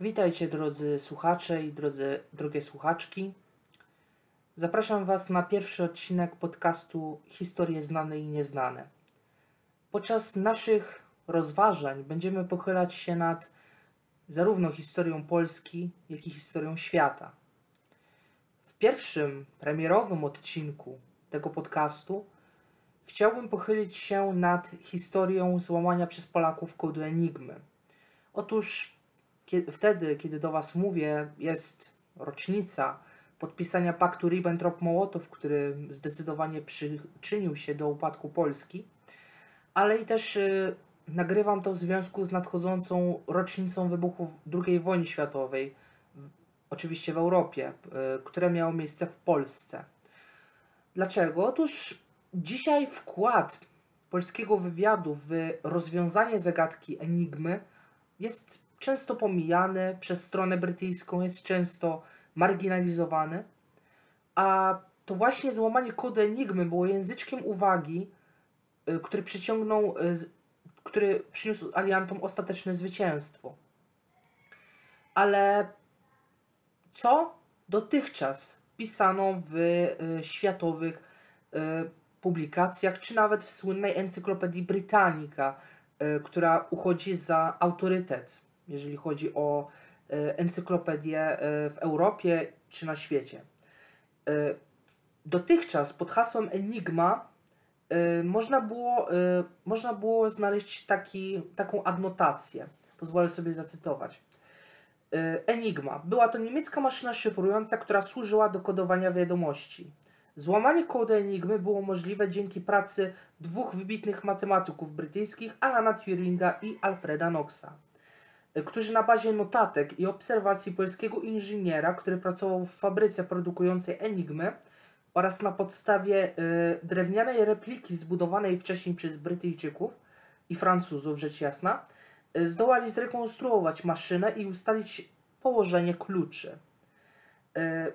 Witajcie drodzy słuchacze i drodzy, drogie słuchaczki. Zapraszam Was na pierwszy odcinek podcastu Historie znane i nieznane. Podczas naszych rozważań będziemy pochylać się nad zarówno historią Polski, jak i historią świata. W pierwszym premierowym odcinku tego podcastu chciałbym pochylić się nad historią złamania przez Polaków kodu Enigmy. Otóż kiedy, wtedy, kiedy do Was mówię, jest rocznica podpisania paktu Ribbentrop-Mołotow, który zdecydowanie przyczynił się do upadku Polski, ale i też y, nagrywam to w związku z nadchodzącą rocznicą wybuchu II wojny światowej, w, oczywiście w Europie, y, które miało miejsce w Polsce. Dlaczego? Otóż dzisiaj wkład polskiego wywiadu w rozwiązanie zagadki Enigmy jest często pomijany przez stronę brytyjską, jest często marginalizowany, a to właśnie złamanie kodu Enigmy było języczkiem uwagi, y, który przyciągnął, y, który przyniósł aliantom ostateczne zwycięstwo. Ale co dotychczas pisano w y, światowych publikacjach, czy nawet w słynnej encyklopedii Britannica, która uchodzi za autorytet jeżeli chodzi o e, encyklopedię e, w Europie czy na świecie. E, dotychczas pod hasłem Enigma można było, można było znaleźć taki, taką adnotację. Pozwolę sobie zacytować. Enigma. Była to niemiecka maszyna szyfrująca, która służyła do kodowania wiadomości. Złamanie kodu Enigmy było możliwe dzięki pracy dwóch wybitnych matematyków brytyjskich, Alana Turinga i Alfreda Knoxa którzy na bazie notatek i obserwacji polskiego inżyniera, który pracował w fabryce produkującej Enigmy oraz na podstawie y, drewnianej repliki zbudowanej wcześniej przez Brytyjczyków i Francuzów, rzecz jasna, y, zdołali zrekonstruować maszynę i ustalić położenie kluczy. Y,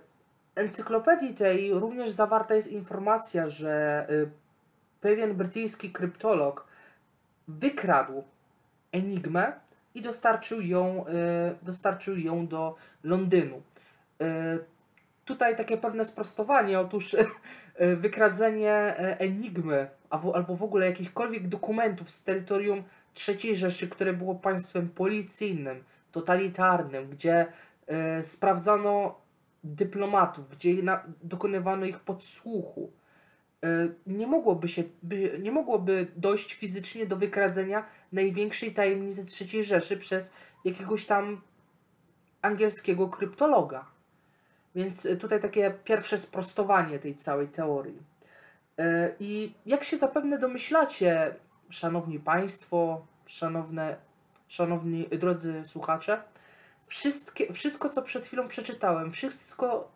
encyklopedii tej również zawarta jest informacja, że y, pewien brytyjski kryptolog wykradł Enigmę i dostarczył ją, e, dostarczył ją do Londynu. E, tutaj takie pewne sprostowanie, otóż e, wykradzenie Enigmy albo w ogóle jakichkolwiek dokumentów z terytorium III Rzeszy, które było państwem policyjnym, totalitarnym, gdzie sprawdzano dyplomatów, gdzie dokonywano ich podsłuchu, E, nie mogłoby, się, by, nie mogłoby dojść fizycznie do wykradzenia największej tajemnicy III Rzeszy przez jakiegoś tam angielskiego kryptologa. Więc tutaj takie pierwsze sprostowanie tej całej teorii. E, I jak się zapewne domyślacie, szanowni państwo, szanowne, szanowni drodzy słuchacze, wszystkie, wszystko co przed chwilą przeczytałem, wszystko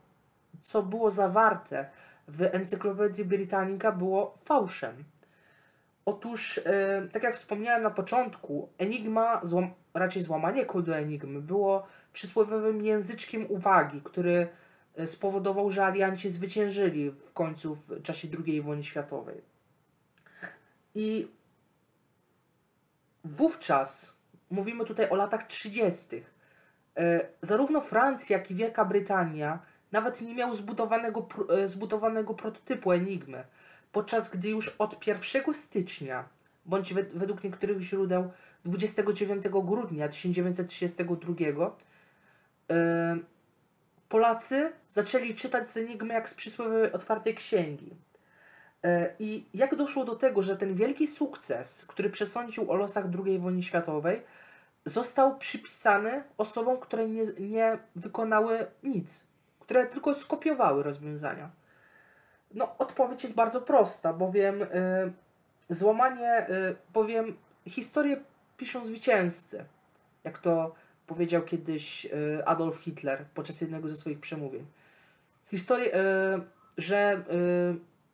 co było zawarte w Encyklopedii Britannica było fałszem. Otóż, e, tak jak wspomniałem na początku, Enigma, złam, raczej złamanie kodu Enigmy, było przysłowiowym języczkiem uwagi, który e, spowodował, że alianci zwyciężyli w końcu w czasie II wojny światowej. I wówczas, mówimy tutaj o latach 30., e, zarówno Francja, jak i Wielka Brytania nawet nie miał zbudowanego, e, zbudowanego prototypu Enigmy, podczas gdy już od 1 stycznia, bądź według niektórych źródeł 29 grudnia 1932, e, Polacy zaczęli czytać z Enigmy jak z przysłowiowej otwartej księgi. E, I jak doszło do tego, że ten wielki sukces, który przesądził o losach II wojny światowej, został przypisany osobom, które nie, nie wykonały nic które tylko skopiowały rozwiązania? No, odpowiedź jest bardzo prosta, bowiem y, złamanie, y, bowiem historię piszą zwycięzcy, jak to powiedział kiedyś y, Adolf Hitler podczas jednego ze swoich przemówień. Historię, y, że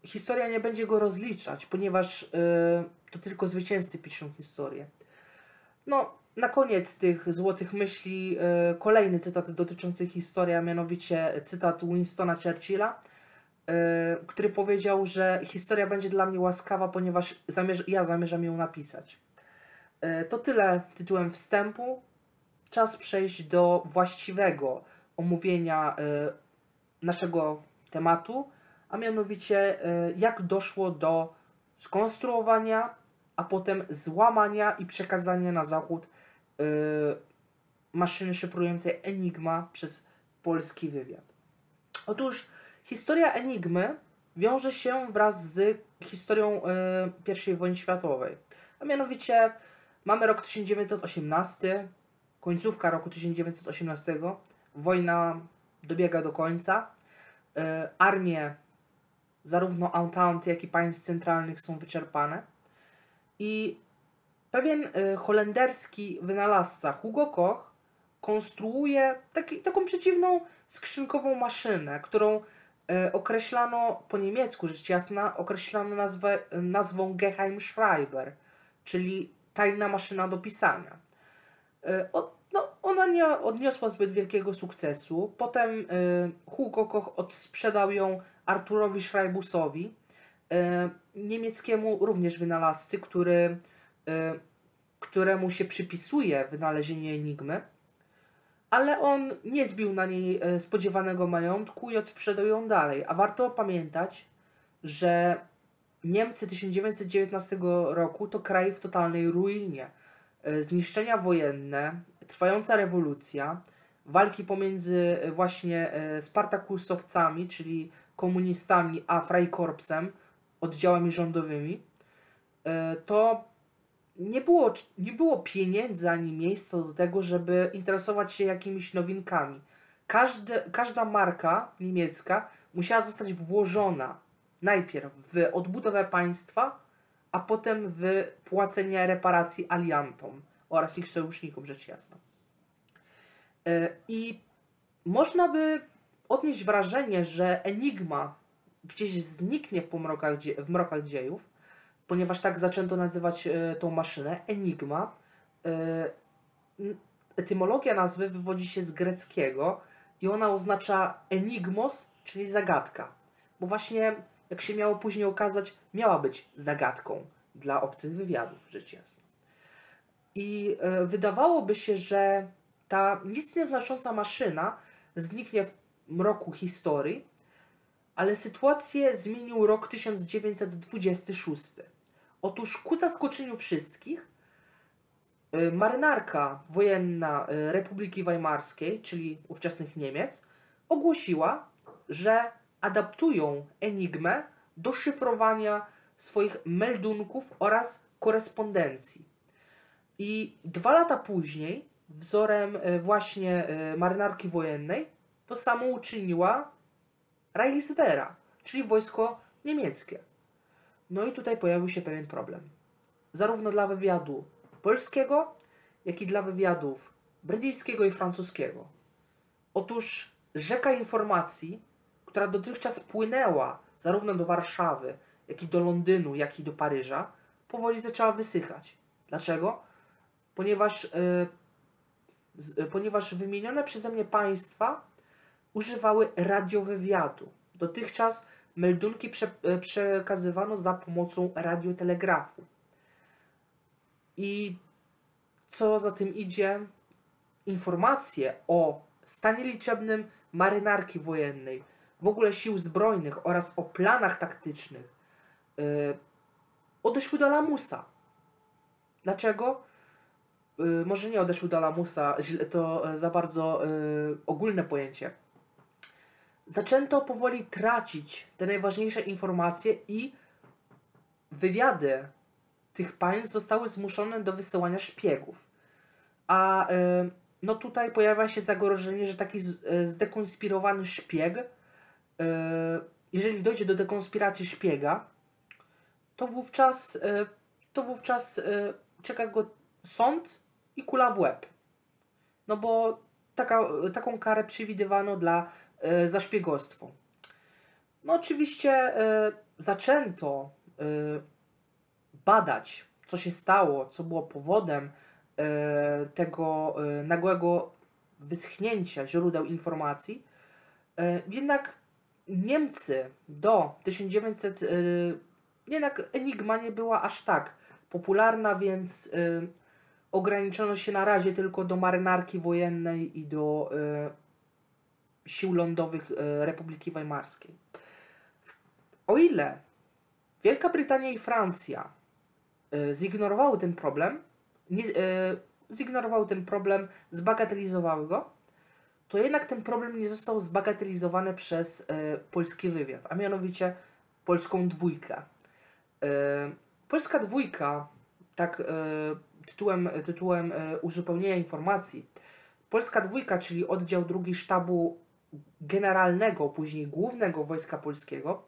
y, historia nie będzie go rozliczać, ponieważ y, to tylko zwycięzcy piszą historię. No, na koniec tych złotych myśli e, kolejny cytat dotyczący historii, a mianowicie cytat Winstona Churchilla, e, który powiedział, że historia będzie dla mnie łaskawa, ponieważ zamierz ja zamierzam ją napisać. E, to tyle tytułem wstępu. czas przejść do właściwego omówienia naszego tematu, a mianowicie jak doszło do skonstruowania, a potem złamania i przekazania na zachód maszyny szyfrującej Enigma przez polski wywiad. Otóż historia Enigmy wiąże się wraz z historią y, I wojny światowej. A mianowicie mamy rok 1918, końcówka roku 1918, wojna dobiega do końca, y, armie zarówno Entente, jak i państw centralnych są wyczerpane i pewien y, holenderski wynalazca Hugo Koch konstruuje taki, taką przeciwną skrzynkową maszynę, którą e, określano po niemiecku, rzecz jasna, określano nazwę, nazwą Geheimschreiber, czyli tajna maszyna do pisania. O, no, ona nie odniosła zbyt wielkiego sukcesu. Potem Hugo Koch odsprzedał ją Arturowi Schreibusowi, niemieckiemu również wynalazcy, który, któremu się przypisuje wynalezienie Enigmy ale on nie zbił na niej e, spodziewanego majątku i odsprzedał ją dalej. A warto pamiętać, że Niemcy 1919 roku to kraj w totalnej ruinie. E, zniszczenia wojenne, trwająca rewolucja, walki pomiędzy właśnie Spartakusowcami, czyli komunistami, a Freikorpsem, oddziałami rządowymi, to nie było, nie było pieniędzy ani miejsca do tego, żeby interesować się jakimiś nowinkami. Każde, każda marka niemiecka musiała zostać włożona najpierw w odbudowę państwa, a potem w płacenie reparacji aliantom oraz ich sojusznikom, rzecz jasna. E, I można by odnieść wrażenie, że Enigma gdzieś zniknie w, pomrokach, w mrokach dziejów, ponieważ tak zaczęto nazywać e, tą maszynę, Enigma. E, etymologia nazwy wywodzi się z greckiego i ona oznacza enigmos, czyli zagadka. Bo właśnie, jak się miało później okazać, miała być zagadką dla obcych wywiadów, rzecz jasna. I e, wydawałoby się, że ta nic nieznacząca maszyna zniknie w mroku historii, ale sytuację zmienił rok 1926. Otóż ku zaskoczeniu wszystkich, y, marynarka wojenna y, Republiki Weimarskiej, czyli ówczesnych Niemiec, ogłosiła, że adaptują Enigmę do szyfrowania swoich meldunków oraz korespondencji. I dwa lata później, wzorem y, właśnie marynarki wojennej, to samo uczyniła Reichswehra, czyli wojsko niemieckie. No i tutaj pojawił się pewien problem. Zarówno dla wywiadu polskiego, jak i dla wywiadów brytyjskiego i francuskiego. Otóż rzeka informacji, która dotychczas płynęła zarówno do Warszawy, jak i do Londynu, jak i do Paryża, powoli zaczęła wysychać. Dlaczego? Ponieważ, yy, ponieważ wymienione przeze mnie państwa używały radiowywiadu. Dotychczas meldunki prze, e, przekazywano za pomocą radiotelegrafu. I co za tym idzie, informacje o stanie liczebnym marynarki wojennej, w ogóle sił zbrojnych oraz o planach taktycznych yy, odeszły do lamusa. Dlaczego? Yy, może nie odeszły do lamusa, to za bardzo yy, ogólne pojęcie zaczęto powoli tracić te najważniejsze informacje i wywiady tych państw zostały zmuszone do wysyłania szpiegów. A y, no tutaj pojawia się zagrożenie, że taki y, zdekonspirowany szpieg, y, jeżeli dojdzie do dekonspiracji szpiega, to wówczas, to wówczas czeka go sąd i kula w łeb. No bo taka, taką karę przewidywano dla za szpiegostwo. No oczywiście e, zaczęto e, badać, co się stało, co było powodem tego nagłego wyschnięcia źródeł informacji. Jednak Niemcy do 1900, jednak Enigma nie była aż tak popularna, więc ograniczono się na razie tylko do marynarki wojennej i do sił lądowych y, Republiki Weimarskiej. O ile Wielka Brytania i Francja y, zignorowały ten problem, nie, y, zignorowały ten problem, zbagatelizowały go, to jednak ten problem nie został zbagatelizowany przez polski wywiad, a mianowicie polską dwójkę. Polska dwójka, tak tytułem, tytułem uzupełnienia informacji, Polska dwójka, czyli oddział drugi sztabu generalnego, później głównego Wojska Polskiego,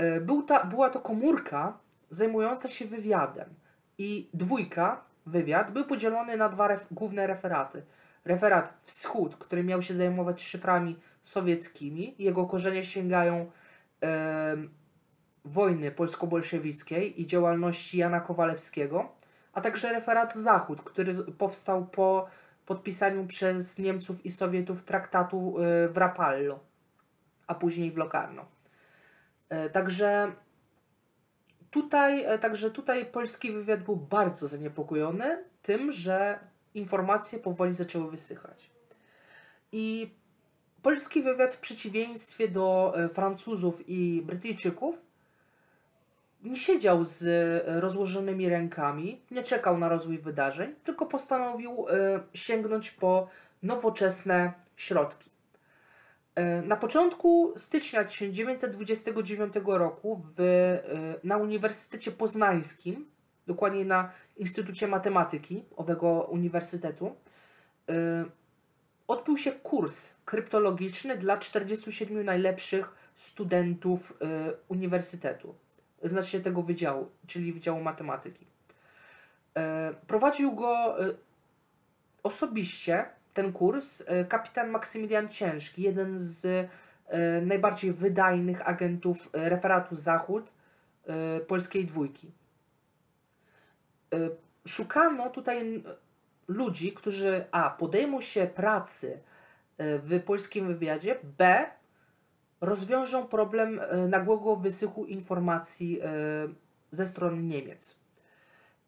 y, był ta, była to komórka zajmująca się wywiadem. I dwójka, wywiad, był podzielony na dwa ref, główne referaty. Referat Wschód, który miał się zajmować szyframi sowieckimi. Jego korzenie sięgają em, wojny polsko-bolszewickiej i działalności Jana Kowalewskiego, a także referat Zachód, który powstał po podpisaniu przez Niemców i Sowietów traktatu y, w Rapallo, a później w Locarno. E, Także tutaj, e, także tutaj polski wywiad był bardzo zaniepokojony tym, że informacje powoli zaczęły wysychać. I polski wywiad w przeciwieństwie do e, Francuzów i Brytyjczyków siedział z e, rozłożonymi rękami, nie czekał na rozwój wydarzeń, tylko postanowił e, sięgnąć po nowoczesne środki. E, Na początku stycznia 1929 roku w, na Uniwersytecie Poznańskim, dokładnie na Instytucie Matematyki owego uniwersytetu, odbył się kurs kryptologiczny dla 47 najlepszych studentów uniwersytetu, znaczy tego wydziału, czyli Wydziału Matematyki. E, Prowadził go e, osobiście ten kurs e, kapitan Maksymilian Ciężki, jeden z najbardziej wydajnych agentów referatu Zachód polskiej dwójki. Szukano tutaj ludzi, którzy a. podejmą się pracy w polskim wywiadzie, b. rozwiążą problem e, nagłego wysychu informacji e, ze strony Niemiec.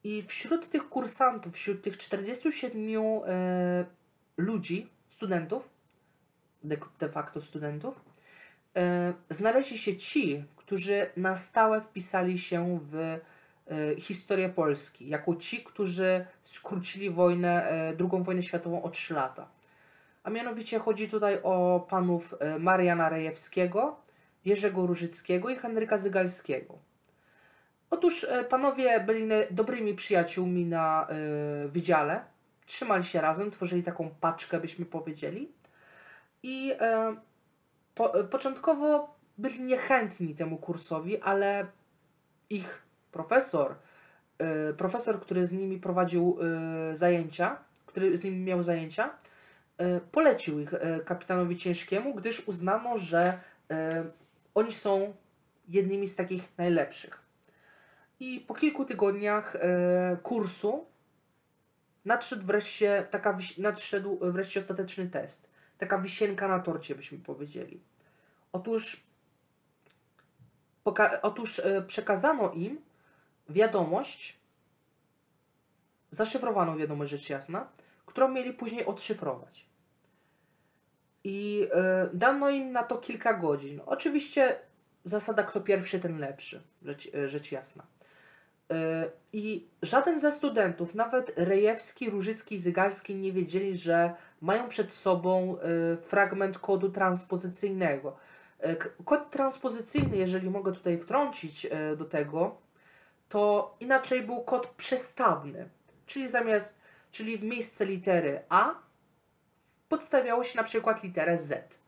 I wśród tych kursantów, wśród tych 47 e, ludzi, studentów, de, facto studentów, znaleźli się ci, którzy na stałe wpisali się w historię Polski, jako ci, którzy skrócili wojnę, II wojnę światową o 3 lata. A mianowicie chodzi tutaj o panów e, Mariana Rejewskiego, Jerzego Różyckiego i Henryka Zygalskiego. Otóż e, panowie byli dobrymi przyjaciółmi na e, wydziale, trzymali się razem, tworzyli taką paczkę, byśmy powiedzieli. I po, początkowo byli niechętni temu kursowi, ale ich profesor, profesor, który z nimi prowadził zajęcia, który z nimi miał zajęcia, polecił ich e, kapitanowi Ciężkiemu, gdyż uznano, że e, oni są jednymi z takich najlepszych. I po kilku tygodniach e, kursu nadszedł wreszcie, taka, nadszedł wreszcie ostateczny test. Taka wisienka na torcie, byśmy powiedzieli. Otóż, otóż e, przekazano im wiadomość, zaszyfrowaną wiadomość, rzecz jasna, którą mieli później odszyfrować. I e, dano im na to kilka godzin. Oczywiście zasada kto pierwszy, ten lepszy, rzecz, e, rzecz jasna. E, I żaden ze studentów, nawet Rejewski, Różycki i Zygalski, nie wiedzieli, że mają przed sobą e, fragment kodu transpozycyjnego. Kod transpozycyjny, jeżeli mogę tutaj wtrącić do tego, to inaczej był kod przestawny, czyli zamiast, czyli w miejsce litery A podstawiało się na przykład literę Z.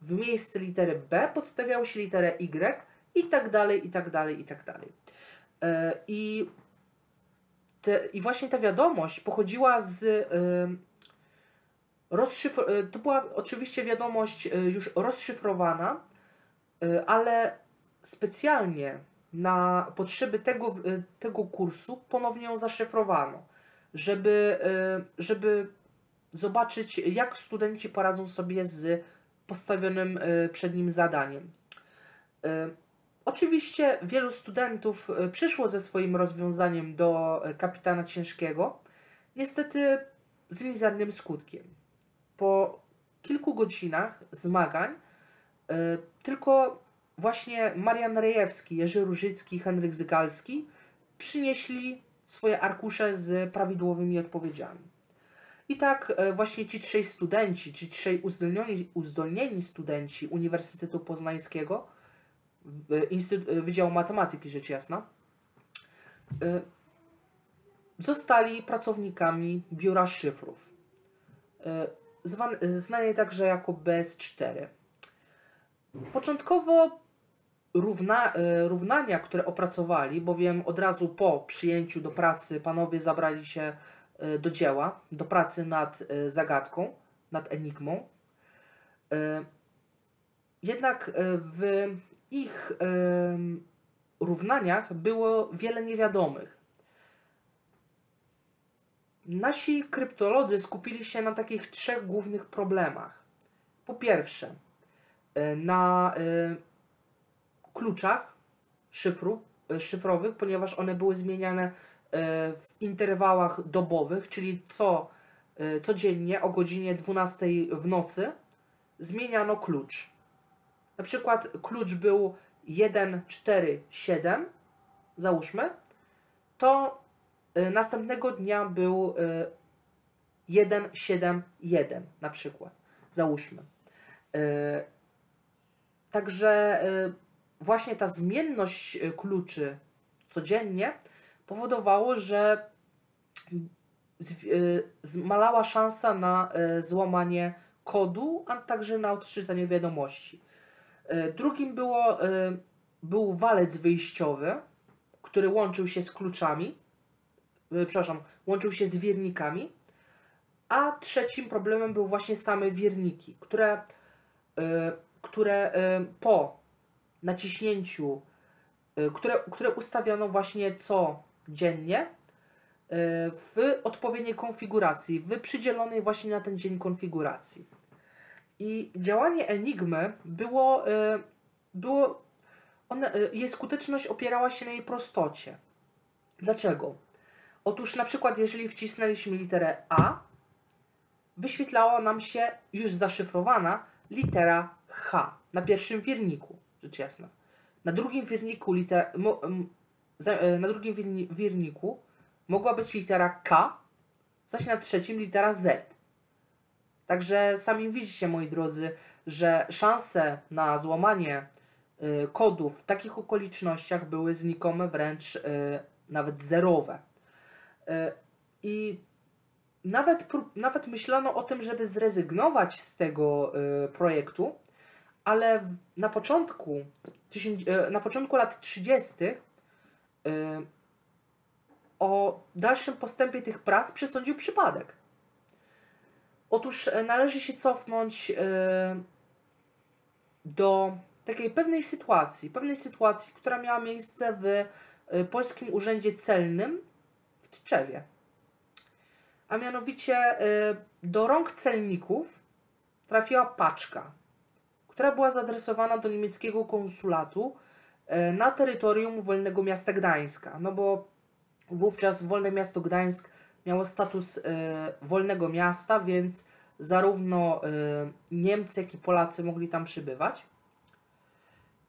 W miejsce litery B podstawiało się literę Y i tak dalej, i tak dalej, i tak dalej. E, I, te, I właśnie ta wiadomość pochodziła z. ym, rozszyfr- e, to była oczywiście wiadomość e, już rozszyfrowana, e, ale specjalnie na potrzeby tego, e, tego kursu ponownie ją zaszyfrowano, żeby, e, żeby zobaczyć, jak studenci poradzą sobie z postawionym e, przed nim zadaniem. E, Oczywiście wielu studentów e, przyszło ze swoim rozwiązaniem do kapitana Ciężkiego, Niestety z mizernym skutkiem. Po kilku godzinach zmagań tylko właśnie Marian Rejewski, Jerzy Różycki Henryk Zygalski przynieśli swoje arkusze z prawidłowymi odpowiedziami. I tak e, właśnie ci trzej studenci, ci trzej uzdolnieni, uzdolnieni studenci Uniwersytetu Poznańskiego, Instytut, Wydziału Matematyki rzecz jasna, e, zostali pracownikami biura szyfrów, e, znanej także jako BS4. Początkowo równa, równania, które opracowali, bowiem od razu po przyjęciu do pracy panowie zabrali się E, do dzieła, do pracy nad e, zagadką, nad enigmą. E, jednak w ich równaniach było wiele niewiadomych. Nasi kryptolodzy skupili się na takich trzech głównych problemach. Po pierwsze, na kluczach szyfru, szyfrowych, ponieważ one były zmieniane E, w interwałach dobowych, czyli co, e, codziennie o godzinie 12 w nocy zmieniano klucz. Na przykład klucz był 1, 4, 7, załóżmy, to e, następnego dnia był 1, 7, 1 na przykład, załóżmy. Także właśnie ta zmienność kluczy codziennie powodowało, że e, malała szansa na e, złamanie kodu, a także na odczytanie wiadomości. E, drugim było, był walec wyjściowy, który łączył się z kluczami, przepraszam, łączył się z wiernikami, a trzecim problemem był właśnie same wierniki, które, które po naciśnięciu, które, które ustawiono właśnie co dziennie e, w odpowiedniej konfiguracji, w przydzielonej właśnie na ten dzień konfiguracji. I działanie Enigmy było, e, było one, e, jej skuteczność opierała się na jej prostocie. Dlaczego? Otóż na przykład jeżeli wcisnęliśmy literę A, wyświetlała nam się już zaszyfrowana litera H na pierwszym wierniku, rzecz jasna. Na drugim wierniku liter, na drugim wierniku mogła być litera K, zaś na trzecim litera Z. Także sami widzicie, moi drodzy, że szanse na złamanie e, kodów w takich okolicznościach były znikome, wręcz e, nawet zerowe. I nawet, nawet myślano o tym, żeby zrezygnować z tego projektu, ale na początku, na początku lat 30 Y, o dalszym postępie tych prac przesądził przypadek. Otóż e, należy się cofnąć e, do takiej pewnej sytuacji, pewnej sytuacji, która miała miejsce w e, Polskim Urzędzie Celnym w Tczewie. A mianowicie do rąk celników trafiła paczka, która była zaadresowana do niemieckiego konsulatu na terytorium Wolnego Miasta Gdańska. No bo wówczas Wolne Miasto Gdańsk miało status e, wolnego miasta, więc zarówno e, Niemcy, jak i Polacy mogli tam przybywać.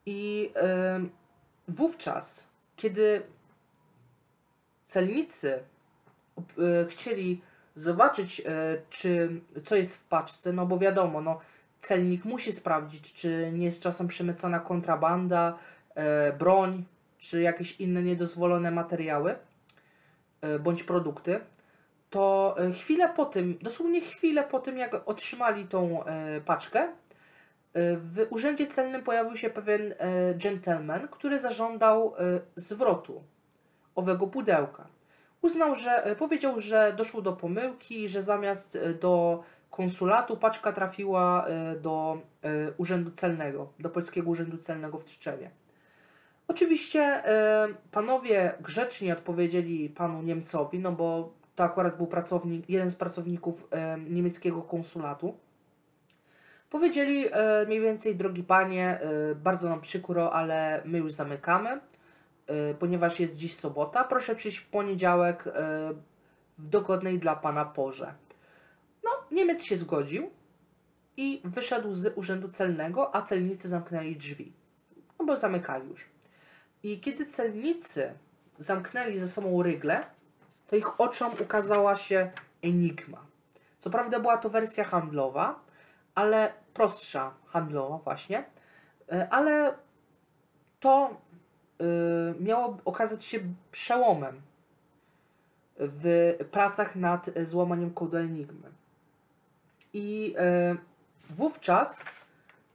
I wówczas, kiedy celnicy chcieli zobaczyć, czy co jest w paczce, no bo wiadomo, no, celnik musi sprawdzić, czy nie jest czasem przemycana kontrabanda, e, broń czy jakieś inne niedozwolone materiały e, bądź produkty, to e, chwilę po tym, dosłownie chwilę po tym, jak otrzymali tą e, paczkę, e, w urzędzie celnym pojawił się pewien e, gentleman, który zażądał e, zwrotu owego pudełka. Uznał, że e, powiedział, że doszło do pomyłki, że zamiast e, do konsulatu paczka trafiła e, do e, urzędu celnego, do polskiego urzędu celnego w Tczewie. Oczywiście e, panowie grzecznie odpowiedzieli panu Niemcowi, no bo to akurat był pracownik, jeden z pracowników e, niemieckiego konsulatu. Powiedzieli e, mniej więcej, drogi panie, bardzo nam przykro, ale my już zamykamy, ponieważ jest dziś sobota. Proszę przyjść w poniedziałek w dogodnej dla pana porze. No, Niemiec się zgodził i wyszedł z urzędu celnego, a celnicy zamknęli drzwi. No bo zamykali już. I kiedy celnicy zamknęli ze sobą rygle, to ich oczom ukazała się enigma. Co prawda była to wersja handlowa, ale prostsza handlowa właśnie, e, ale to y, miało okazać się przełomem w pracach nad złamaniem kodu Enigmy. I y, wówczas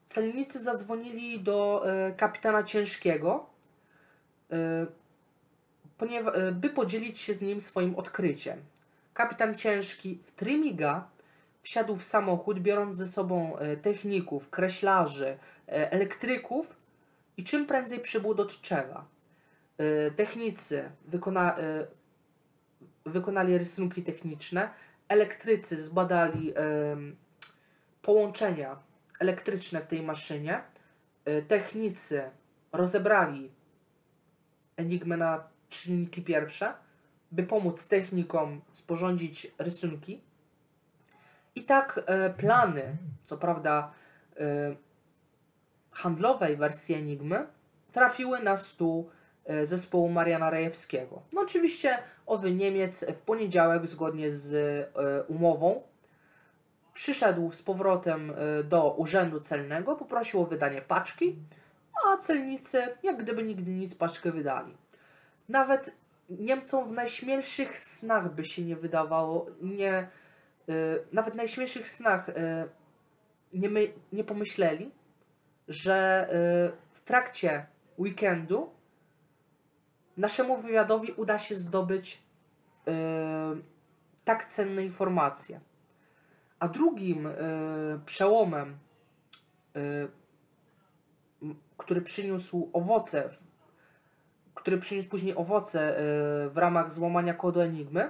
celnicy zadzwonili do kapitana Ciężkiego, by podzielić się z nim swoim odkryciem. Kapitan Ciężki w trymiga wsiadł w samochód, biorąc ze sobą techników, kreślarzy, elektryków i czym prędzej przybył do Tczewa. Technicy wykona, wykonali rysunki techniczne, elektrycy zbadali połączenia elektryczne w tej maszynie, technicy rozebrali Enigmę na czynniki pierwsze, by pomóc technikom sporządzić rysunki. I tak e, plany, co prawda e, handlowej wersji Enigmy, trafiły na stół e, zespołu Mariana Rejewskiego. No oczywiście owy Niemiec w poniedziałek, zgodnie z e, umową, przyszedł z powrotem e, do urzędu celnego, poprosił o wydanie paczki, a celnicy, jak gdyby nigdy nic, paczkę wydali. Nawet Niemcom w najśmielszych snach by się nie wydawało, nie, nawet w najśmielszych snach nie, my, nie pomyśleli, że w trakcie weekendu naszemu wywiadowi uda się zdobyć yy, tak cenne informacje. A drugim yy, przełomem, yy, który przyniósł owoce, który przyniósł później owoce w ramach złamania kodu Enigmy,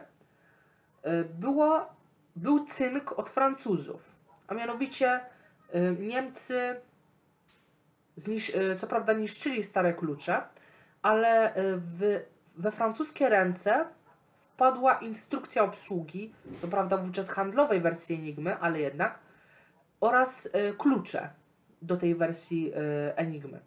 była, był cynk od Francuzów. A mianowicie Niemcy znisz, co prawda niszczyli stare klucze, ale w, we francuskie ręce wpadła instrukcja obsługi, co prawda wówczas handlowej wersji Enigmy, ale jednak, oraz klucze do tej wersji Enigmy.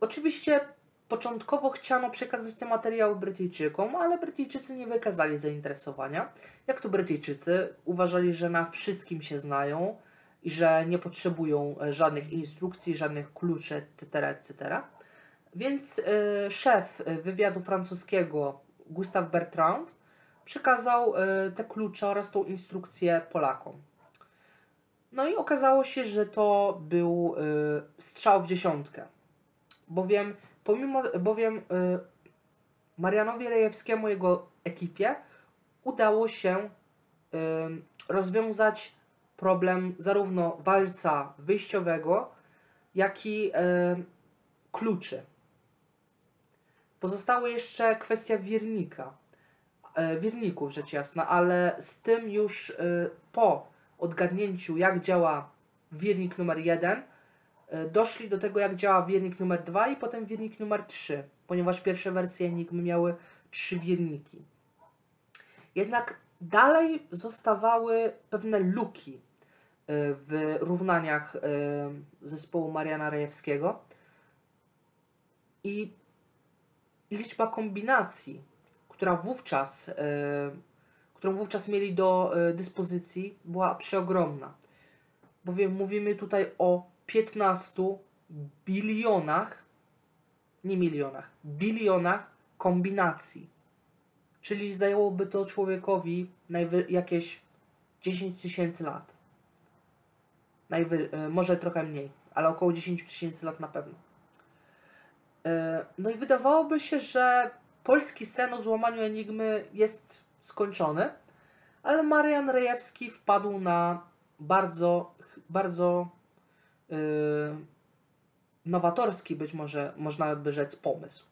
Oczywiście początkowo chciano przekazać te materiały Brytyjczykom, ale Brytyjczycy nie wykazali zainteresowania. Jak to Brytyjczycy uważali, że na wszystkim się znają i że nie potrzebują żadnych instrukcji, żadnych kluczy, etc., etc. Więc y, szef wywiadu francuskiego Gustave Bertrand przekazał y, te klucze oraz tą instrukcję Polakom. No i okazało się, że to był y, strzał w dziesiątkę. Bowiem, pomimo, bowiem y, Marianowi Rejewskiemu, jego ekipie, udało się y, rozwiązać problem zarówno walca wyjściowego, jak i y, kluczy. Pozostała jeszcze kwestia wiernika, e, wierników rzecz jasna, ale z tym już e, po odgadnięciu jak działa wiernik numer 1 e, doszli do tego jak działa wiernik numer 2 i potem wiernik numer 3, ponieważ pierwsze wersje Enigmy miały trzy wierniki. Jednak dalej zostawały pewne luki w równaniach zespołu Mariana Rejewskiego i liczba kombinacji, która wówczas, e, którą wówczas mieli do e, dyspozycji, była przeogromna. Bowiem mówimy tutaj o 15 bilionach, nie milionach, bilionach kombinacji. Czyli zajęłoby to człowiekowi jakieś 10 tysięcy lat. Najwy e, może trochę mniej, ale około 10 tysięcy lat na pewno. E, no i wydawałoby się, że polski sen o złamaniu Enigmy jest skończony, ale Marian Rejewski wpadł na bardzo, bardzo yy, nowatorski, być może można by rzec, pomysł.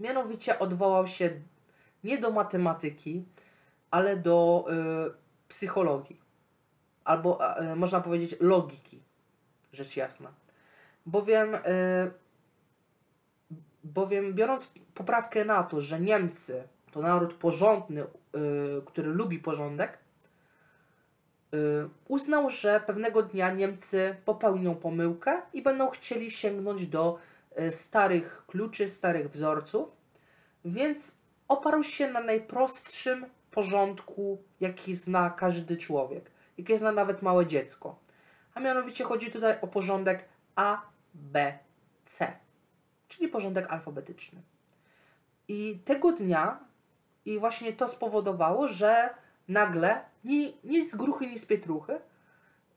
Mianowicie odwołał się nie do matematyki, ale do yy, psychologii. Albo yy, można powiedzieć logiki, rzecz jasna. Bowiem yy, Bowiem biorąc poprawkę na to, że Niemcy to naród porządny, y, który lubi porządek, y, uznał, że pewnego dnia Niemcy popełnią pomyłkę i będą chcieli sięgnąć do y, starych kluczy, starych wzorców, więc oparł się na najprostszym porządku, jaki zna każdy człowiek, jaki zna nawet małe dziecko. A mianowicie chodzi tutaj o porządek A, B, C, czyli porządek alfabetyczny. I tego dnia, i właśnie to spowodowało, że nagle, ni, z gruchy, ni z pietruchy,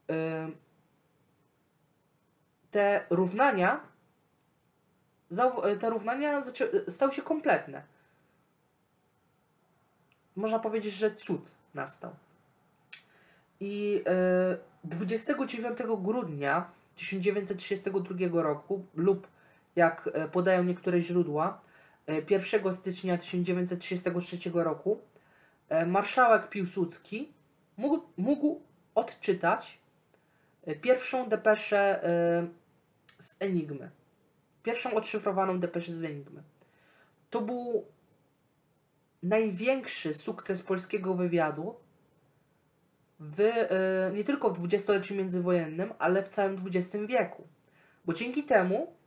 yy, te równania, te równania stały się kompletne. Można powiedzieć, że cud nastał. I yy, 29 grudnia 1932 roku lub jak e, podają niektóre źródła, 1 e, stycznia 1933 roku e, marszałek Piłsudski mógł, mógł odczytać pierwszą depeszę z Enigmy. Pierwszą odszyfrowaną depeszę z Enigmy. To był największy sukces polskiego wywiadu w, nie tylko w dwudziestoleciu międzywojennym, ale w całym XX wieku. Bo dzięki temu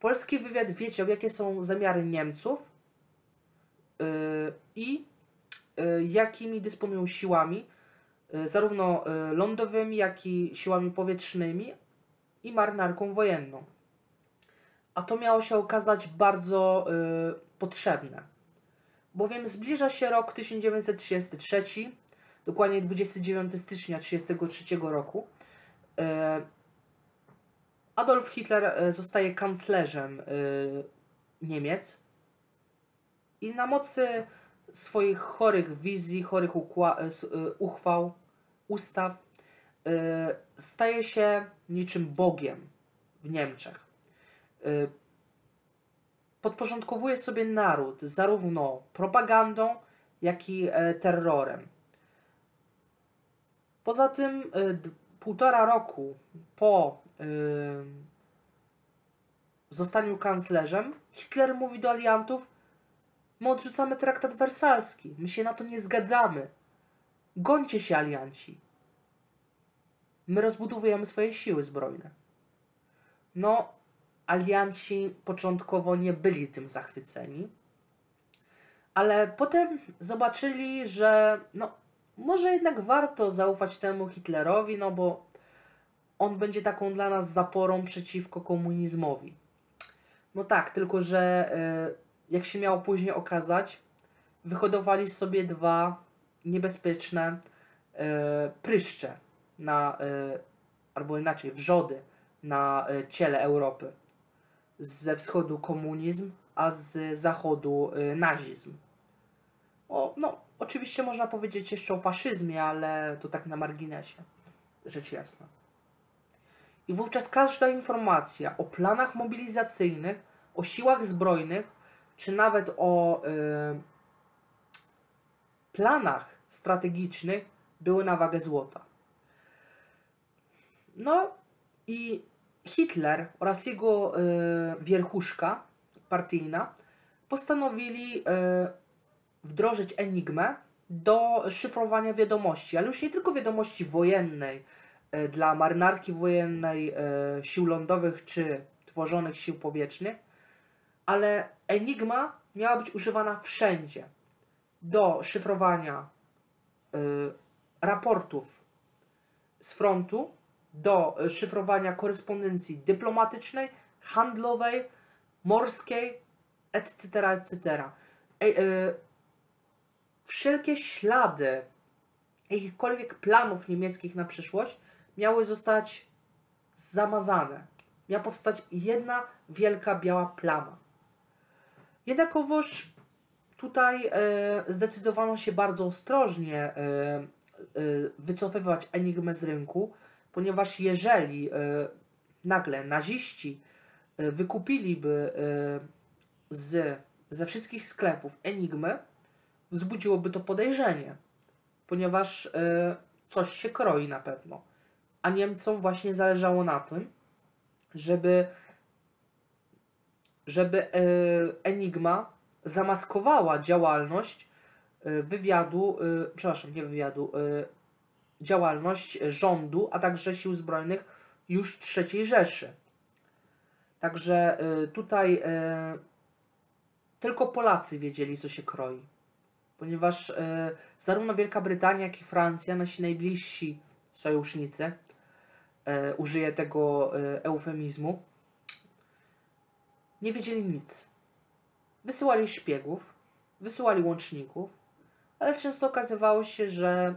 polski wywiad wiedział, jakie są zamiary Niemców yy, i yy, jakimi dysponują siłami, yy, zarówno lądowymi, jak i siłami powietrznymi i marynarką wojenną. A to miało się okazać bardzo potrzebne, bowiem zbliża się rok 1933, dokładnie 29 stycznia 1933 roku. Adolf Hitler e, zostaje kanclerzem e, Niemiec i na mocy swoich chorych wizji, chorych e, uchwał, ustaw staje się niczym Bogiem w Niemczech. Podporządkowuje sobie naród zarówno propagandą, jak i terrorem. Poza tym półtora roku po zostaniu kanclerzem, Hitler mówi do aliantów, my odrzucamy traktat wersalski, my się na to nie zgadzamy. Gońcie się, alianci. My rozbudowujemy swoje siły zbrojne. No, alianci początkowo nie byli tym zachwyceni, ale potem zobaczyli, że no, może jednak warto zaufać temu Hitlerowi, no bo on będzie taką dla nas zaporą przeciwko komunizmowi. No tak, tylko że e, jak się miało później okazać, wyhodowali sobie dwa niebezpieczne e, pryszcze na, e, albo inaczej, wrzody na ciele Europy. Ze wschodu komunizm, a z zachodu nazizm. O, no, oczywiście można powiedzieć jeszcze o faszyzmie, ale to tak na marginesie. Rzecz jasna. I wówczas każda informacja o planach mobilizacyjnych, o siłach zbrojnych, czy nawet o y, planach strategicznych były na wagę złota. No i Hitler oraz jego y, wierchuszka partyjna postanowili y, wdrożyć enigmę do szyfrowania wiadomości, ale już nie tylko wiadomości wojennej, dla marynarki wojennej, e, sił lądowych czy tworzonych sił powietrznych, ale Enigma miała być używana wszędzie do szyfrowania e, raportów z frontu, do szyfrowania korespondencji dyplomatycznej, handlowej, morskiej, etc., etc. Wszelkie ślady jakichkolwiek planów niemieckich na przyszłość miały zostać zamazane. Miała powstać jedna wielka biała plama. Jednakowoż tutaj e, zdecydowano się bardzo ostrożnie e, e, wycofywać Enigmę z rynku, ponieważ jeżeli e, nagle naziści e, wykupiliby e, z, ze wszystkich sklepów Enigmy, wzbudziłoby to podejrzenie, ponieważ e, coś się kroi na pewno a Niemcom właśnie zależało na tym, żeby, żeby e, Enigma zamaskowała działalność y, wywiadu, y, przepraszam, nie wywiadu, działalność rządu, a także sił zbrojnych już III Rzeszy. Także tutaj tylko Polacy wiedzieli, co się kroi. Ponieważ zarówno Wielka Brytania, jak i Francja, nasi najbliżsi sojusznicy, użyję tego eufemizmu, nie wiedzieli nic. Wysyłali szpiegów, wysyłali łączników, ale często okazywało się, że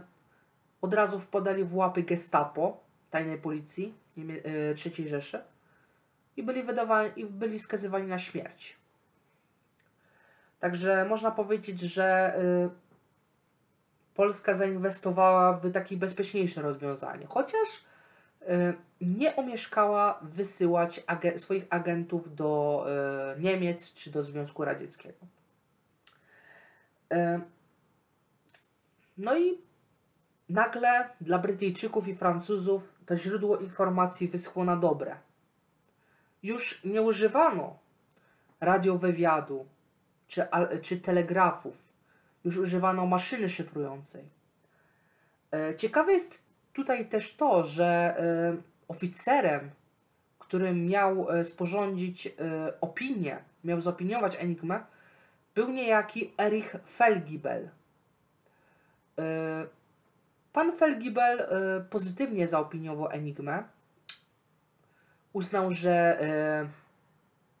od razu wpadali w łapy gestapo, tajnej policji e, III Rzeszy i byli, wydawani, i byli skazywani na śmierć. Także można powiedzieć, że y, Polska zainwestowała w takie bezpieczniejsze rozwiązanie. Chociaż nie omieszkała wysyłać swoich agentów do y, Niemiec czy do Związku Radzieckiego. Y, no i nagle dla Brytyjczyków i Francuzów to źródło informacji wyschło na dobre. Już nie używano radiowywiadu czy, czy telegrafów, już używano maszyny szyfrującej. Ciekawe jest tutaj też to, że y, oficerem, który miał y, sporządzić y, opinię, miał zopiniować Enigmę, był niejaki Erich Felgibel. Pan Felgibel pozytywnie zaopiniował Enigmę. Uznał, że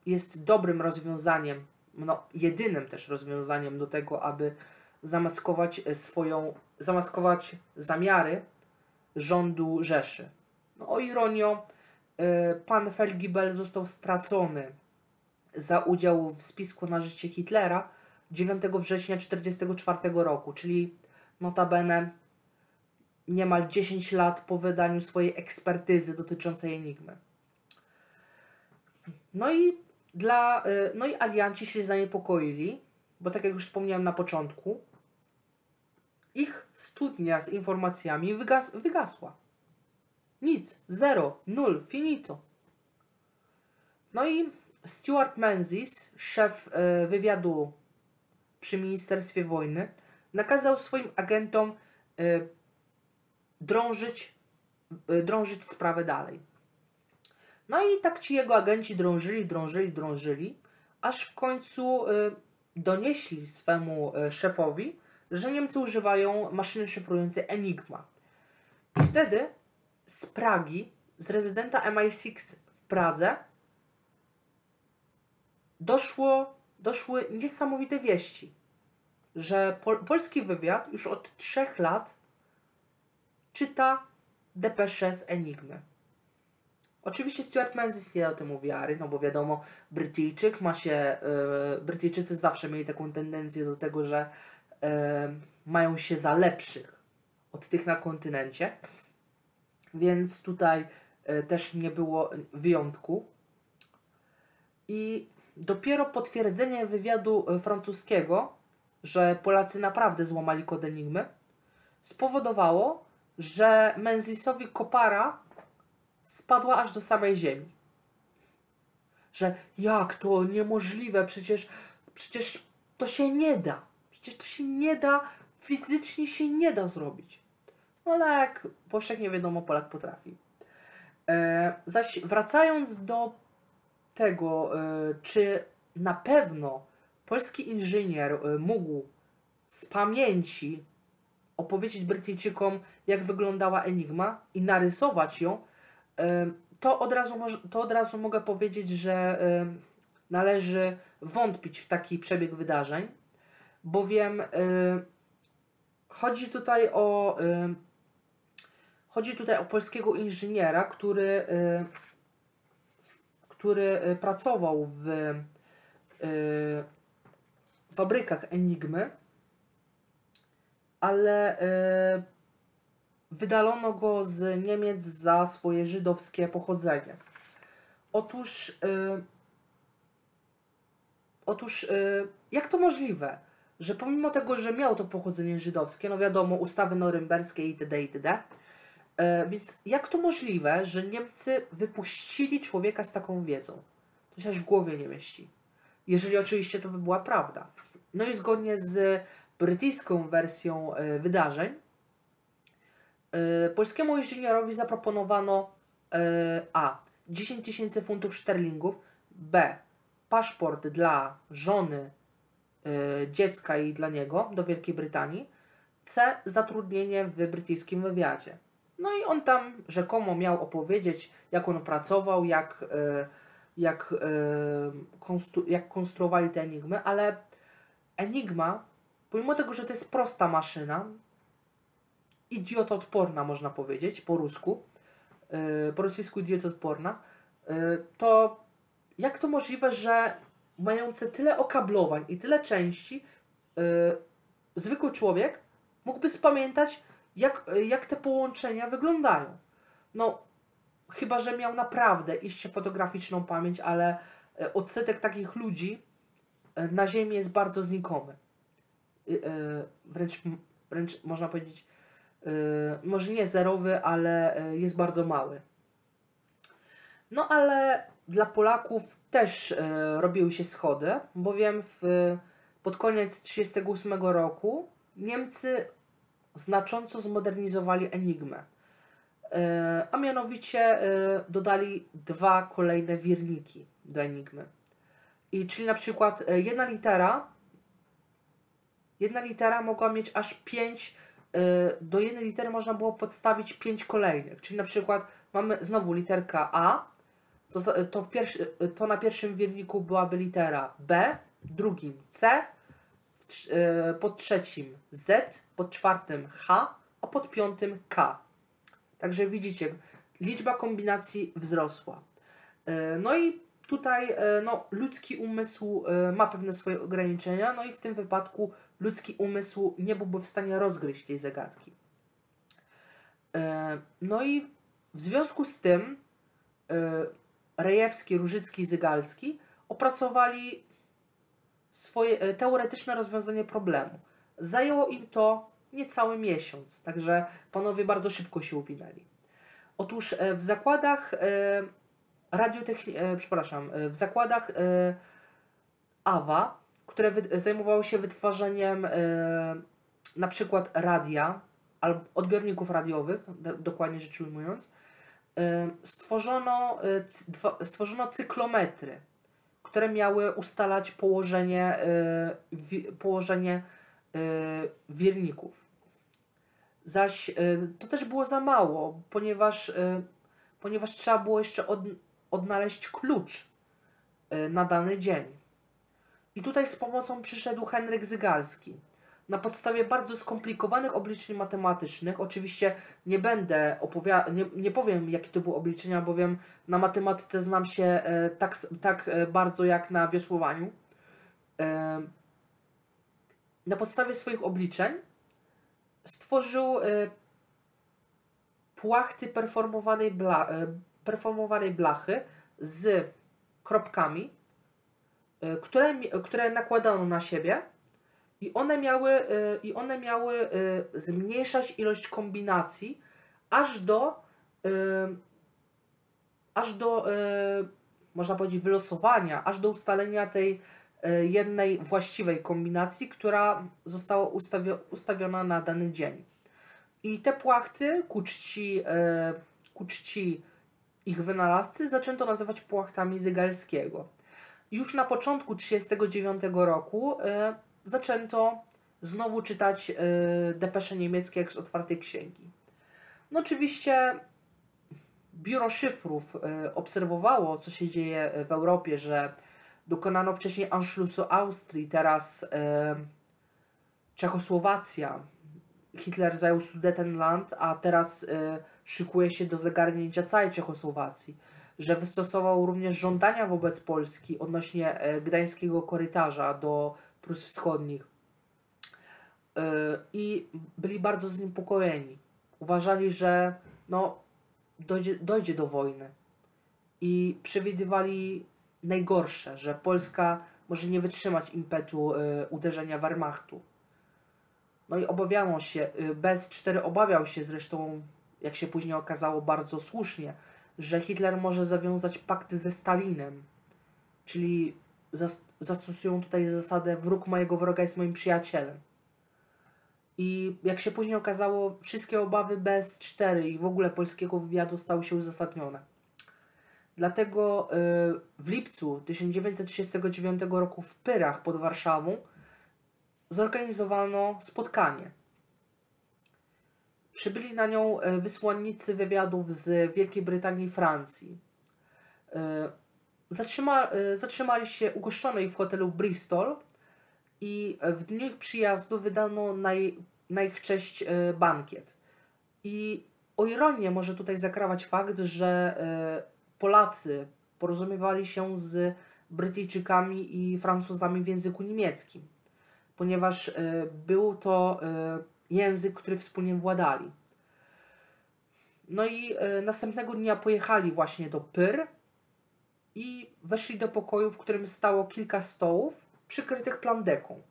jest dobrym rozwiązaniem, no, jedynym też rozwiązaniem do tego, aby zamaskować swoją, zamaskować zamiary rządu Rzeszy. No, o ironio, y, pan Felgibel został stracony za udział w spisku na życie Hitlera 9 września 1944 roku, czyli notabene niemal 10 lat po wydaniu swojej ekspertyzy dotyczącej Enigmy. No i dla, y, no i alianci się zaniepokoili, bo tak jak już wspomniałem na początku, ich studnia z informacjami wygas wygasła. Nic, zero, nul, finito. No i Stuart Menzies, szef y, wywiadu przy Ministerstwie Wojny, nakazał swoim agentom y, drążyć, y, drążyć sprawę dalej. No i tak ci jego agenci drążyli, drążyli, drążyli, aż w końcu donieśli swemu szefowi, że Niemcy używają maszyny szyfrującej Enigma. I wtedy z Pragi, z rezydenta MI6 w Pradze, doszło, doszły niesamowite wieści, że pol polski wywiad już od trzech lat czyta depesze z Enigmy. Oczywiście Stuart Menzies nie o tym wiary, no bo wiadomo, Brytyjczyk ma się, yy, Brytyjczycy zawsze mieli taką tendencję do tego, że mają się za lepszych od tych na kontynencie, więc tutaj e, też nie było wyjątku. I dopiero potwierdzenie wywiadu e, francuskiego, że Polacy naprawdę złamali kod Enigmy, spowodowało, że Menzisowi kopara spadła aż do samej ziemi. Że jak to niemożliwe, przecież, przecież to się nie da. Przecież to się nie da, fizycznie się nie da zrobić. No ale jak powszechnie wiadomo, Polak potrafi. E, zaś wracając do tego, e, czy na pewno polski inżynier e, mógł z pamięci opowiedzieć Brytyjczykom, jak wyglądała Enigma i narysować ją, e, to od, razu, to od razu mogę powiedzieć, że e, należy wątpić w taki przebieg wydarzeń bowiem y, chodzi tutaj o y, chodzi tutaj o polskiego inżyniera, który, y, który y, pracował w y, fabrykach Enigmy, ale y, wydalono go z Niemiec za swoje żydowskie pochodzenie. Otóż, otóż jak to możliwe? Że pomimo tego, że miał to pochodzenie żydowskie, no wiadomo, ustawy norymberskie itd., itd., e, więc jak to możliwe, że Niemcy wypuścili człowieka z taką wiedzą? To się aż w głowie nie mieści. jeżeli oczywiście to by była prawda. No i zgodnie z brytyjską wersją e, wydarzeń, e, polskiemu inżynierowi zaproponowano A. 10 tysięcy funtów szterlingów, B. Paszport dla żony, dziecka i dla niego do Wielkiej Brytanii, C. Zatrudnienie w brytyjskim wywiadzie. No i on tam rzekomo miał opowiedzieć, jak on pracował, jak, jak, konstru jak konstruowali te enigmy, ale Enigma, pomimo tego, że to jest prosta maszyna, idiotodporna można powiedzieć po rusku, po rosyjsku idiotodporna, to jak to możliwe, że mające tyle okablowań i tyle części, yy, zwykły człowiek mógłby spamiętać, jak, jak te połączenia wyglądają. No, chyba, że miał naprawdę iście fotograficzną pamięć, ale odsetek takich ludzi na Ziemi jest bardzo znikomy. E, wręcz, wręcz można powiedzieć, może nie zerowy, ale jest bardzo mały. No ale dla Polaków też robiły się schody, bowiem w, pod koniec 1938 roku Niemcy znacząco zmodernizowali Enigmę. A mianowicie dodali dwa kolejne wirniki do Enigmy. I czyli na przykład e, jedna litera, jedna litera mogła mieć aż pięć, e, do jednej litery można było podstawić pięć kolejnych. Czyli na przykład mamy znowu literka A, to, to, w pierwszy, to na pierwszym wierniku byłaby litera B, drugim C, e, pod trzecim Z, pod czwartym H, a pod piątym K. Także widzicie, liczba kombinacji wzrosła. No i tutaj e, no, ludzki umysł e, ma pewne swoje ograniczenia, no i w tym wypadku ludzki umysł nie byłby w stanie rozgryźć tej zagadki. E, no i w związku z tym Rejewski, Różycki i Zygalski opracowali swoje teoretyczne rozwiązanie problemu. Zajęło im to niecały miesiąc, także panowie bardzo szybko się uwinęli. Otóż w zakładach radiotechni- e, przepraszam, e, w zakładach e, AWA, które zajmowały się wytwarzaniem na przykład radia albo odbiorników radiowych, dokładnie rzecz ujmując, stworzono, stworzono cyklometry, które miały ustalać położenie, położenie wierników. Zaś to też było za mało, ponieważ, ponieważ trzeba było jeszcze od, odnaleźć klucz na dany dzień. I tutaj z pomocą przyszedł Henryk Zygalski. Na podstawie bardzo skomplikowanych obliczeń matematycznych, oczywiście nie będę opowiadał, nie, nie powiem jakie to były obliczenia, bowiem na matematyce znam się e, tak, tak e, bardzo jak na wiosłowaniu. E, na podstawie swoich obliczeń stworzył e, płachty performowanej bla, e, performowanej blachy z kropkami, y, które, które nakładano na siebie i one miały, y, i one miały y, zmniejszać ilość kombinacji aż do aż do można powiedzieć wylosowania, aż do ustalenia tej jednej właściwej kombinacji, która została ustawiona na dany dzień. I te płachty ku czci, ku czci ich wynalazcy zaczęto nazywać płachtami Zygalskiego. Już na początku 1939 roku y, zaczęto znowu czytać y, depesze niemieckie jak z otwartej księgi. No oczywiście biuro szyfrów y, obserwowało, co się dzieje w Europie, że dokonano wcześniej Anschlussu Austrii, teraz y, Czechosłowacja, Hitler zajął Sudetenland, a teraz y, szykuje się do zagarnięcia całej Czechosłowacji, że wystosował również żądania wobec Polski odnośnie y, gdańskiego korytarza do Prus Wschodnich. Y, I byli bardzo zniepokojeni. Uważali, że no, dojdzie, dojdzie do wojny. I przewidywali najgorsze, że Polska może nie wytrzymać impetu y, uderzenia Wehrmachtu. No i obawiano się, y, Bez 4 obawiał się zresztą, jak się później okazało, bardzo słusznie, że Hitler może zawiązać pakty ze Stalinem, czyli zas- zastosują tutaj zasadę wróg mojego wroga jest moim przyjacielem. I jak się później okazało, wszystkie obawy BS4 i w ogóle polskiego wywiadu stały się uzasadnione. Dlatego y, w lipcu 1939 roku w Pyrach pod Warszawą zorganizowano spotkanie. Przybyli na nią y, wysłannicy wywiadów z Wielkiej Brytanii i Francji. Y, Zatrzyma, y, zatrzymali się ugoszczonej w hotelu Bristol i w dniu ich przyjazdu wydano na, jej, na ich cześć y, bankiet. I o ironię może tutaj zakrawać fakt, że y, Polacy porozumiewali się z Brytyjczykami i Francuzami w języku niemieckim, ponieważ był to język, który wspólnie władali. No i następnego dnia pojechali właśnie do Pyr i weszli do pokoju, w którym stało kilka stołów przykrytych plandeką.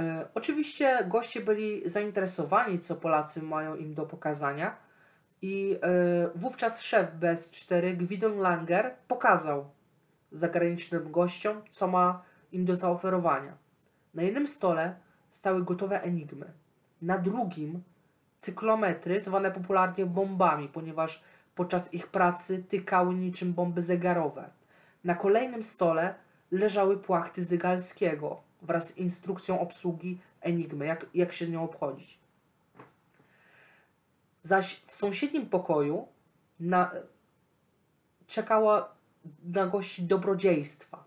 E, oczywiście goście byli zainteresowani, co Polacy mają im do pokazania i e, wówczas szef BS4, Gwidon Langer, pokazał zagranicznym gościom, co ma im do zaoferowania. Na jednym stole stały gotowe enigmy. Na drugim cyklometry, zwane popularnie bombami, ponieważ podczas ich pracy tykały niczym bomby zegarowe. Na kolejnym stole leżały płachty Zygalskiego wraz z instrukcją obsługi Enigmy, jak, jak się z nią obchodzić. Zaś w sąsiednim pokoju na, czekała na gości dobrodziejstwa.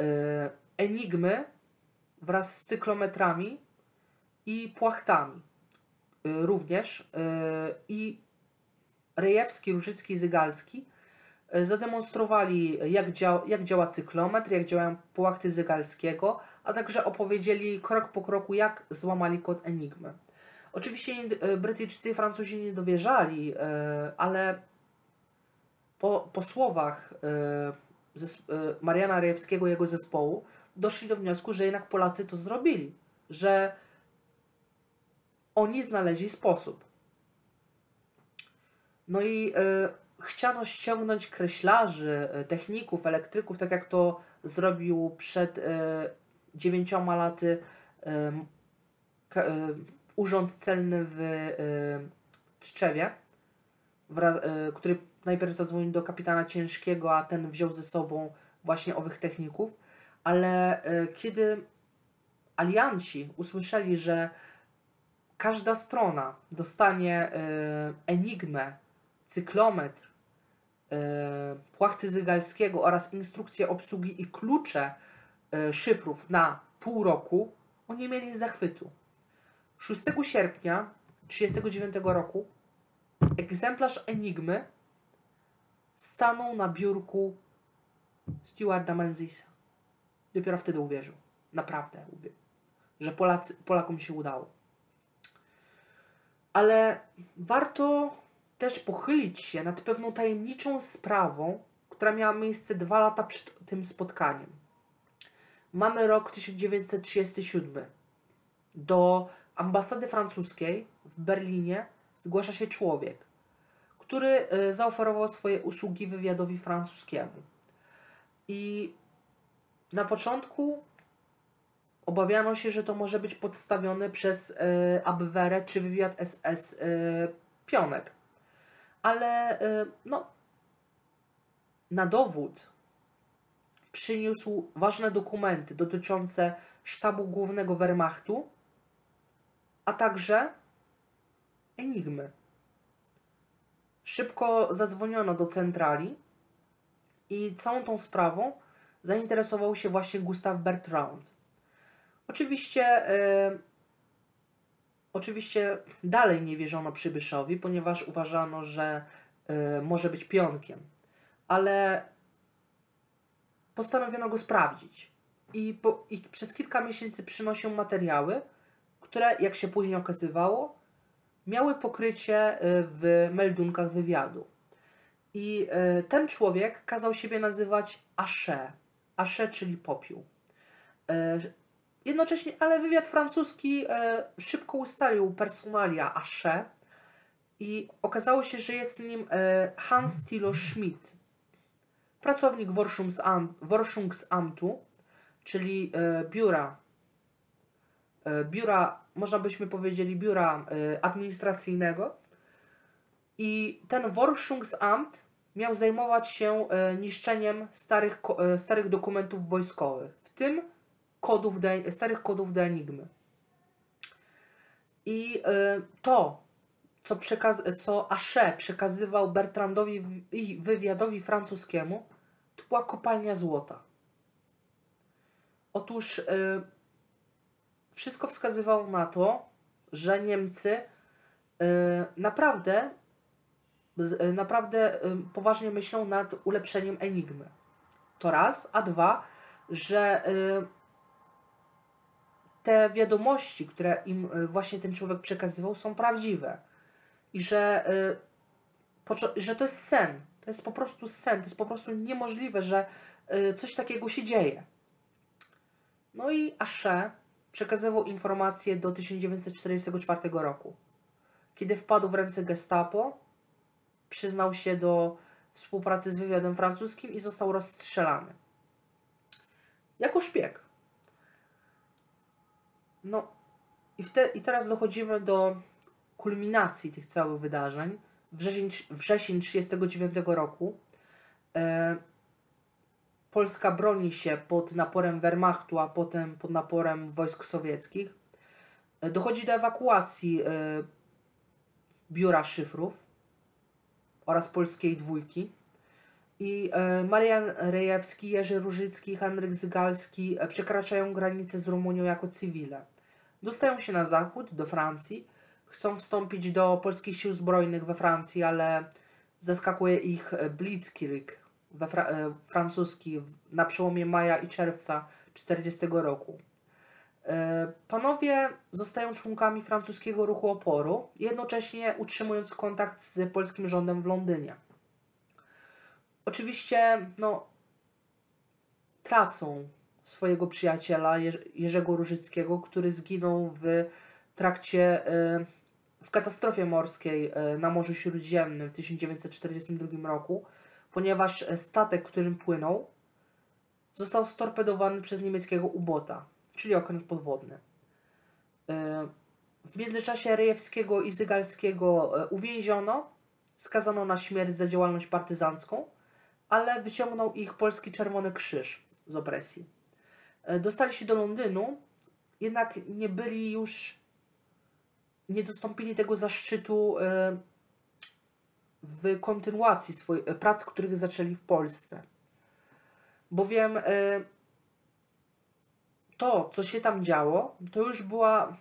E, Enigmy wraz z cyklometrami i płachtami. E, również e, i Rejewski, Różycki i Zygalski e, zademonstrowali, jak, dzia jak działa cyklometr, jak działają płachty Zygalskiego, a także opowiedzieli krok po kroku, jak złamali kod Enigmy. Oczywiście e, Brytyjczycy i Francuzi nie dowierzali, e, ale po, po słowach Mariana Rejewskiego i jego zespołu doszli do wniosku, że jednak Polacy to zrobili, że oni znaleźli sposób. No i y, chciano ściągnąć kreślarzy, y, techników, elektryków, tak jak to zrobił przed y, dziewięcioma laty urząd celny w Tczewie, który najpierw zadzwonił do kapitana Ciężkiego, a ten wziął ze sobą właśnie owych techników, ale kiedy alianci usłyszeli, że każda strona dostanie enigmę cyklometr, yy, płachty Zygalskiego oraz instrukcje obsługi i klucze yy, szyfrów na pół roku, oni mieli zachwytu. 6 sierpnia 1939 roku egzemplarz Enigmy stanął na biurku Stewarda Menzisa. Dopiero wtedy uwierzył. Naprawdę uwierzył. Że Polacy, Polakom się udało. Ale warto też pochylić się nad pewną tajemniczą sprawą, która miała miejsce dwa lata przed tym spotkaniem. Mamy rok 1937. Do ambasady francuskiej w Berlinie zgłasza się człowiek, który e, zaoferował swoje usługi wywiadowi francuskiemu. I na początku obawiano się, że to może być podstawione przez y, Abwehrę czy wywiad SS y, Pionek ale y, no, na dowód przyniósł ważne dokumenty dotyczące sztabu głównego Wehrmachtu, a także enigmy. Szybko zadzwoniono do centrali i całą tą sprawą zainteresował się właśnie Gustav Bertrand. Oczywiście y, Oczywiście dalej nie wierzono przybyszowi, ponieważ uważano, że y, może być pionkiem, ale postanowiono go sprawdzić. I, po, I przez kilka miesięcy przynosił materiały, które, jak się później okazywało, miały pokrycie y, w meldunkach wywiadu. I y, ten człowiek kazał siebie nazywać Asze. Asze, czyli popiół. Jednocześnie, ale wywiad francuski e, szybko ustalił personalia Asze i okazało się, że jest nim e, Hans Thilo Schmidt. pracownik Forschungsamtu, czyli e, biura, biura, można byśmy powiedzieli, biura administracyjnego. I ten Forschungsamt miał zajmować się niszczeniem starych, starych dokumentów wojskowych, w tym kodów starych kodów do Enigmy. I e, to, co, przekaz, co przekazywał Bertrandowi i wywiadowi francuskiemu, to była kopalnia złota. Otóż e, wszystko wskazywało na to, że Niemcy e, naprawdę, naprawdę poważnie myślą nad ulepszeniem Enigmy. To raz, a dwa, że te wiadomości, które im e, właśnie ten człowiek przekazywał, są prawdziwe. I że, poczo- że to jest sen. To jest po prostu sen. To jest po prostu niemożliwe, że e, coś takiego się dzieje. No i Asze przekazywał informacje do 1944 roku. Kiedy wpadł w ręce gestapo, przyznał się do współpracy z wywiadem francuskim i został rozstrzelany. Jako szpieg. No i, i teraz dochodzimy do kulminacji tych całych wydarzeń. Wrzesień, wrzesień 1939 roku. E, Polska broni się pod naporem Wehrmachtu, a potem pod naporem wojsk sowieckich. E, Dochodzi do ewakuacji e, biura szyfrów oraz polskiej dwójki. I e, Marian Rejewski, Jerzy Różycki, Henryk Zygalski e, przekraczają granicę z Rumunią jako cywile. Dostają się na zachód, do Francji. Chcą wstąpić do polskich sił zbrojnych we Francji, ale zaskakuje ich Blitzkrieg we fra- e, francuski na przełomie maja i czerwca 40 roku. E, Panowie zostają członkami francuskiego ruchu oporu, jednocześnie utrzymując kontakt z polskim rządem w Londynie. Oczywiście, no, tracą swojego przyjaciela Jerzego Różyckiego, który zginął w trakcie, e, w katastrofie morskiej e, na Morzu Śródziemnym w 1942 roku, ponieważ statek, którym płynął, został storpedowany przez niemieckiego ubota, czyli okręt podwodny. E, W międzyczasie Rejewskiego i Zygalskiego uwięziono, skazano na śmierć za działalność partyzancką, ale wyciągnął ich polski Czerwony Krzyż z opresji. E, Dostali się do Londynu, jednak nie byli już, nie dostąpili tego zaszczytu e, w kontynuacji swoich prac, których zaczęli w Polsce. Bowiem e, to, co się tam działo, to już była,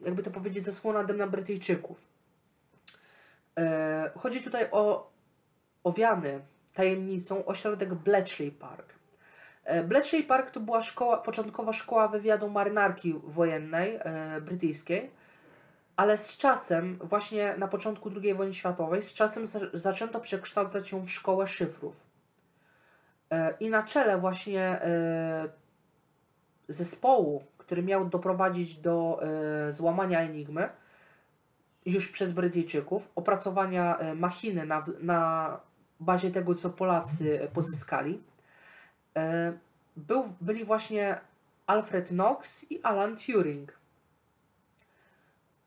jakby to powiedzieć, zasłona dym na Brytyjczyków. E, Chodzi tutaj o owiany tajemnicą ośrodek Bletchley Park. E, Bletchley Park to była szkoła, początkowa szkoła wywiadu marynarki wojennej e, brytyjskiej, ale z czasem, właśnie na początku II wojny światowej, z czasem za, zaczęto przekształcać ją w szkołę szyfrów. E, I na czele właśnie zespołu, który miał doprowadzić do złamania Enigmy, już przez Brytyjczyków, opracowania machiny na, na bazie tego, co Polacy pozyskali, był, byli właśnie Alfred Knox i Alan Turing.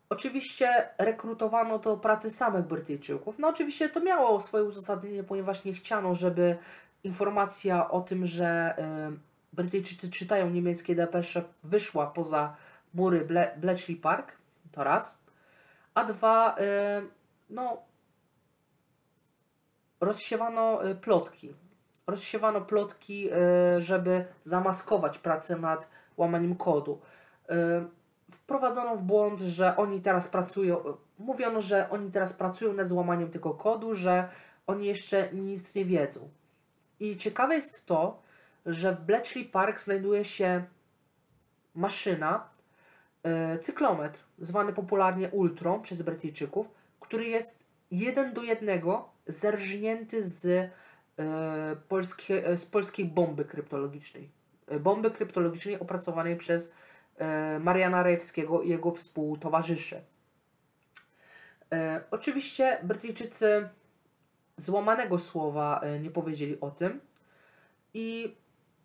Oczywiście rekrutowano do pracy samych Brytyjczyków. No oczywiście to miało swoje uzasadnienie, ponieważ nie chciano, żeby informacja o tym, że e, Brytyjczycy czytają niemieckie depesze, wyszła poza mury Ble- Bletchley Park, to raz. A dwa, e, no, rozsiewano e, plotki. Rozsiewano plotki, e, żeby zamaskować pracę nad łamaniem kodu. E, Wprowadzono w błąd, że oni teraz pracują, mówiono, że oni teraz pracują nad złamaniem tego kodu, że oni jeszcze nic nie wiedzą. I ciekawe jest to, że w Bletchley Park znajduje się maszyna, cyklometr, zwany popularnie Ultrą przez Brytyjczyków, który jest jeden do jednego zerżnięty z, polskie, e, z polskiej bomby kryptologicznej. E, bomby kryptologicznej opracowanej przez e, Mariana Rejewskiego i jego współtowarzyszy. E, oczywiście Brytyjczycy złamanego słowa e, nie powiedzieli o tym, I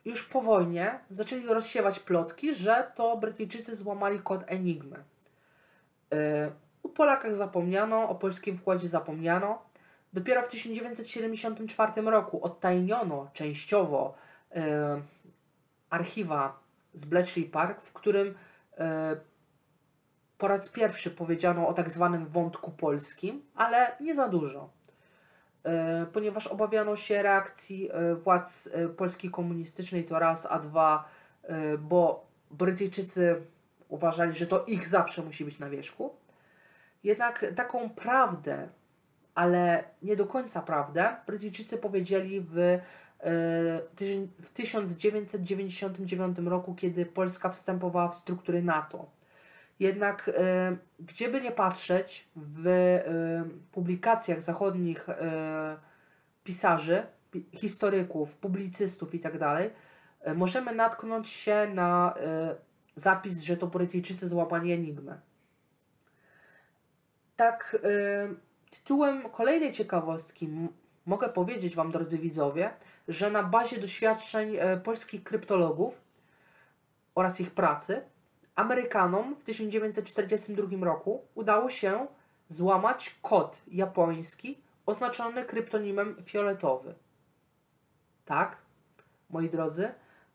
już po wojnie zaczęli rozsiewać plotki, że to Brytyjczycy złamali kod Enigmy. E, o Polakach zapomniano, o polskim wkładzie zapomniano. Dopiero w 1974 roku odtajniono częściowo e, archiwa z Bletchley Park, w którym e, po raz pierwszy powiedziano o tak zwanym wątku polskim, ale nie za dużo, e, ponieważ obawiano się reakcji e, władz e, Polski komunistycznej, to raz, a dwa, e, bo Brytyjczycy uważali, że to ich zawsze musi być na wierzchu. Jednak taką prawdę, ale nie do końca prawdę, Brytyjczycy powiedzieli w, e, w 1999 roku, kiedy Polska wstępowała w struktury NATO. Jednak e, gdzie by nie patrzeć, w e, publikacjach zachodnich pisarzy, pi- historyków, publicystów itd., e, możemy natknąć się na zapis, że to Brytyjczycy złapali Enigmę. Tak, tytułem kolejnej ciekawostki mogę powiedzieć Wam, drodzy widzowie, że na bazie doświadczeń e, polskich kryptologów oraz ich pracy, Amerykanom w 1942 roku udało się złamać kod japoński oznaczony kryptonimem fioletowy. Tak, moi drodzy,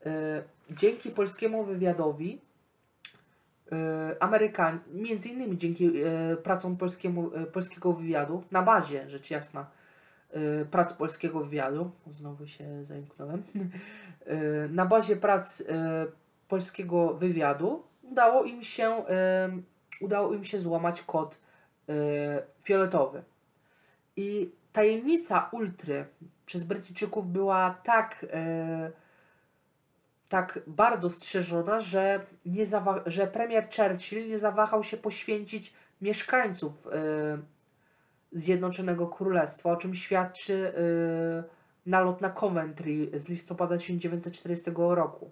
e, dzięki polskiemu wywiadowi e, Amerykan, między innymi dzięki e, pracom polskiemu, e, polskiego wywiadu, na bazie, rzecz jasna, prac polskiego wywiadu, znowu się zająknąłem, e, na bazie prac polskiego wywiadu udało im się, udało im się złamać kod fioletowy. I tajemnica ultry przez Brytyjczyków była tak, tak bardzo strzeżona, że, nie zawa- że premier Churchill nie zawahał się poświęcić mieszkańców e, Zjednoczonego Królestwa, o czym świadczy e, nalot na Coventry z listopada 1940 roku.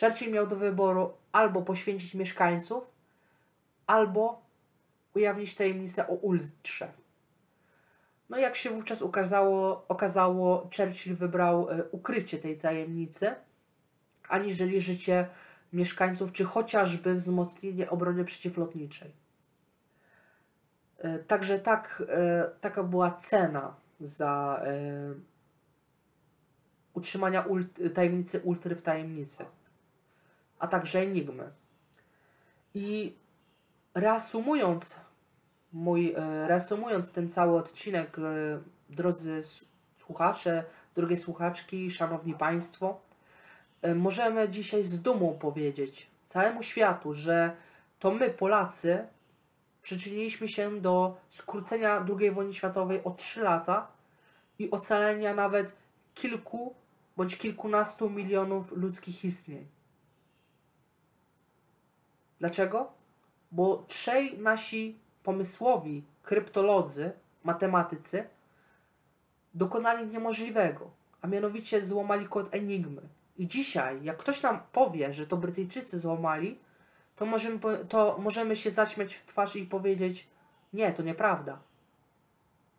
Churchill miał do wyboru albo poświęcić mieszkańców, albo ujawnić tajemnicę o ultrze. No jak się wówczas okazało, okazało Churchill wybrał e, ukrycie tej tajemnicy, aniżeli życie mieszkańców, czy chociażby wzmocnienie obrony przeciwlotniczej. E, Także tak, e, taka była cena za e, utrzymania tajemnicy ultry w tajemnicy, a także enigmy. I reasumując mój, reasumując ten cały odcinek, drodzy słuchacze, drogie słuchaczki, szanowni państwo, możemy dzisiaj z dumą powiedzieć całemu światu, że to my, Polacy, przyczyniliśmy się do skrócenia II wojny światowej o 3 lata i ocalenia nawet kilku bądź kilkunastu milionów ludzkich istnień. Dlaczego? Bo trzej nasi pomysłowi kryptolodzy, matematycy dokonali niemożliwego, a mianowicie złamali kod Enigmy. I dzisiaj, jak ktoś nam powie, że to Brytyjczycy złamali, to możemy, to możemy się zaśmiać w twarz i powiedzieć: Nie, to nieprawda.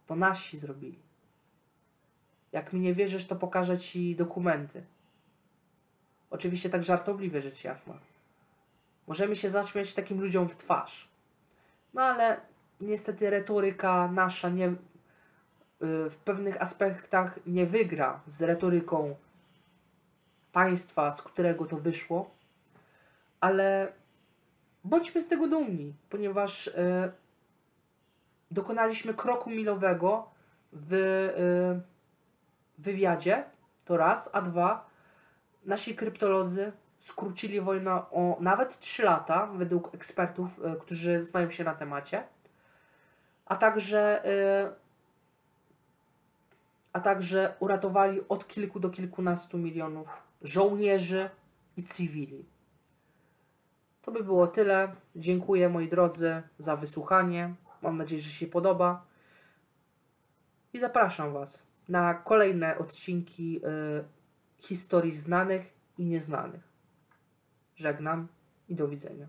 To nasi zrobili. Jak mi nie wierzysz, to pokażę ci dokumenty. Oczywiście tak żartobliwie, rzecz jasna. Możemy się zaśmiać takim ludziom w twarz. No ale niestety retoryka nasza nie, y, w pewnych aspektach nie wygra z retoryką państwa, z którego to wyszło, ale bądźmy z tego dumni, ponieważ y, dokonaliśmy kroku milowego w y, wywiadzie, to raz, a dwa, nasi kryptolodzy skrócili wojnę o nawet 3 lata, według ekspertów, y, którzy znają się na temacie, a także, y, a także uratowali od kilku do kilkunastu milionów żołnierzy i cywili. To by było tyle. Dziękuję moi drodzy za wysłuchanie. Mam nadzieję, że się podoba. I zapraszam Was na kolejne odcinki y, historii znanych i nieznanych. Żegnam i do widzenia.